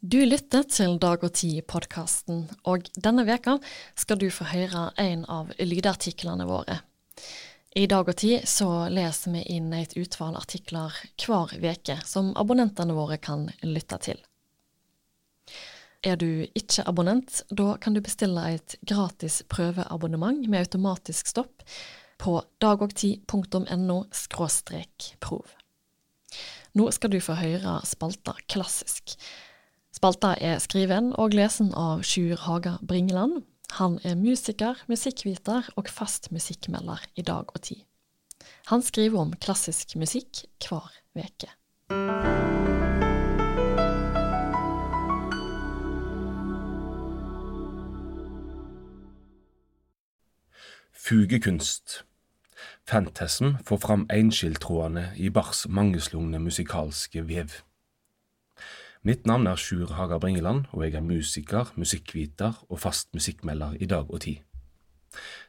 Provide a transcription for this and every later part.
Du lytter til Dag og Tid-podkasten, og denne veka skal du få høre en av lydartiklene våre. I Dag og Tid så leser vi inn et utvalg artikler hver veke som abonnentene våre kan lytte til. Er du ikke abonnent, da kan du bestille et gratis prøveabonnement med automatisk stopp på dagogtid.no prov. Nå skal du få høre spalta Klassisk Spalta er skriven og lesen av Sjur Haga Bringeland. Han er musiker, musikkviter og fast musikkmelder i Dag og Tid. Han skriver om klassisk musikk hver veke. Fugekunst. Fantasm får fram enskildtrådene i Bachs mangeslungne musikalske vev. Mitt navn er Sjur Haga Bringeland, og jeg er musiker, musikkviter og fast musikkmelder i Dag og Tid.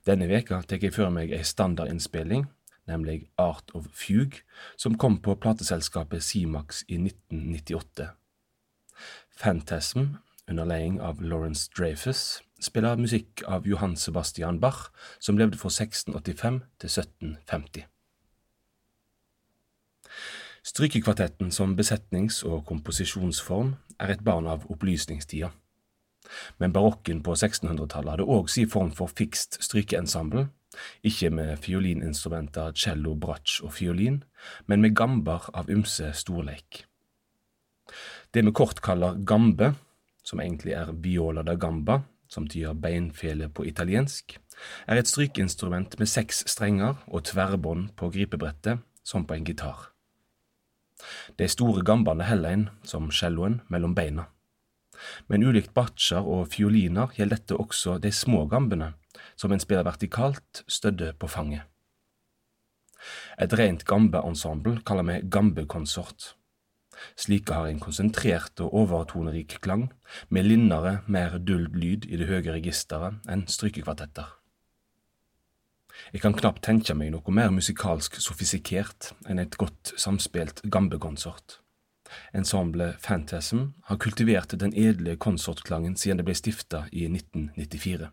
Denne veka tar jeg for meg ei standardinnspilling, nemlig Art of Fugue, som kom på plateselskapet Simax i 1998. Fantasm, under leding av Lawrence Dreyfus, spiller musikk av Johan Sebastian Bach, som levde fra 1685 til 1750. Strykekvartetten som besetnings- og komposisjonsform er et barn av opplysningstida. Men barokken på 1600-tallet hadde òg sin form for fikst strykeensemble, ikke med fiolininstrumenter cello, bratsj og fiolin, men med gamber av ymse storleik. Det vi kort kaller gambe, som egentlig er viola da gamba, som tyder beinfele på italiensk, er et strykeinstrument med seks strenger og tverrbånd på gripebrettet, som på en gitar. De store gambene heller en, som celloen, mellom beina. Men ulikt batsjer og fioliner gjelder dette også de små gambene, som en spiller vertikalt, stødde på fanget. Et rent gambe-ensemble kaller vi gambekonsort. Slike har en konsentrert og overtonerik klang, med linnere, mer duld lyd i det høye registeret enn strykekvartetter. Jeg kan knapt tenke meg noe mer musikalsk sofistikert enn et godt samspilt gambekonsort. Ensemblet Fantasm har kultivert den edle konsortklangen siden det ble stifta i 1994.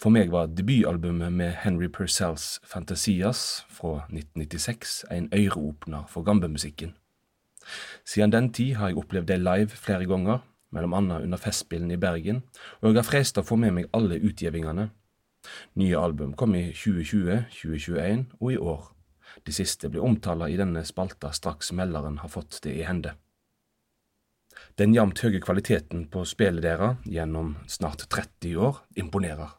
For meg var debutalbumet med Henry Purcells Fantasias fra 1996 en øreåpner for gambemusikken. Siden den tid har jeg opplevd det live flere ganger, mellom annet under Festspillene i Bergen, og jeg har fresta å få med meg alle utgivelsene Nye album kom i 2020, 2021 og i år. De siste blir omtala i denne spalta straks melderen har fått det i hende. Den jevnt høye kvaliteten på spillet deres gjennom snart 30 år imponerer.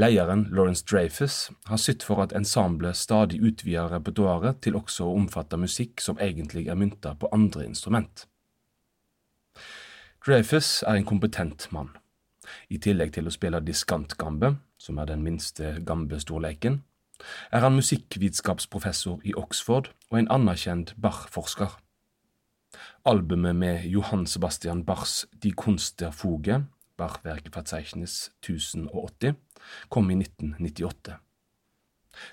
Lederen Lawrence Dreyfus har sytt for at ensemblet stadig utvider repertoaret til også å omfatte musikk som egentlig er mynta på andre instrument. Dreyfus er en kompetent mann. I tillegg til å spille diskantgambe, som er den minste gambestorleiken, er han musikkvitenskapsprofessor i Oxford og en anerkjent Bach-forsker. Albumet med Johan Sebastian Bachs Die Kunst der Fuge, Bach-Werkverzeichnis 1080, kom i 1998.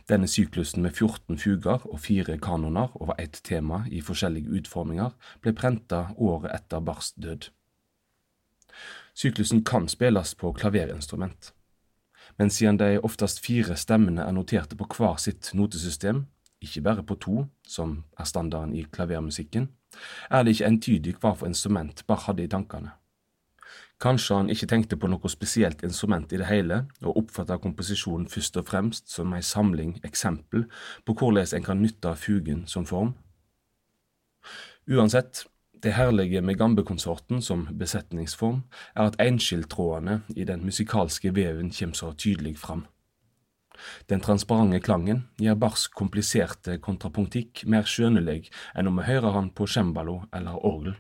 Denne syklusen med 14 fuger og fire kanoner over ett tema i forskjellige utforminger ble prenta året etter Bachs død. Syklusen kan spilles på klaverinstrument men siden de oftest fire stemmene er noterte på hver sitt notesystem, ikke bare på to, som er standarden i klavermusikken, er det ikke entydig hva for instrument Bach hadde i tankene. Kanskje han ikke tenkte på noe spesielt instrument i det hele, og oppfatta komposisjonen først og fremst som ei samling eksempel på hvordan en kan nytte fugen som form. Uansett, det herlige med gambekonsorten som besetningsform er at enskildtrådene i den musikalske veven kommer så tydelig fram. Den transparente klangen gjør barsk, kompliserte kontrapunktikk mer skjønnelig enn om vi hører han på cembalo eller orgel.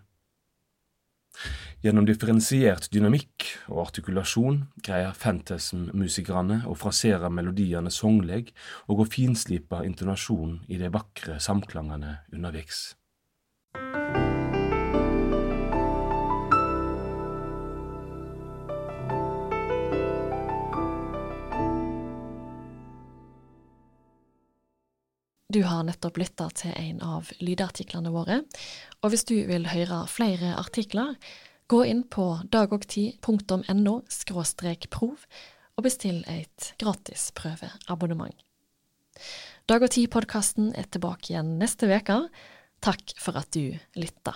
Gjennom differensiert dynamikk og artikulasjon greier fantasm-musikerne å frasere melodiene songleg og å finslipe intonasjonen i de vakre samklangene underveis. Du har nettopp lytta til en av lydartiklene våre. Og hvis du vil høre flere artikler, gå inn på dagogtid.no prov og bestill et gratis prøveabonnement. Dag og Tid-podkasten er tilbake igjen neste uke. Takk for at du lytta.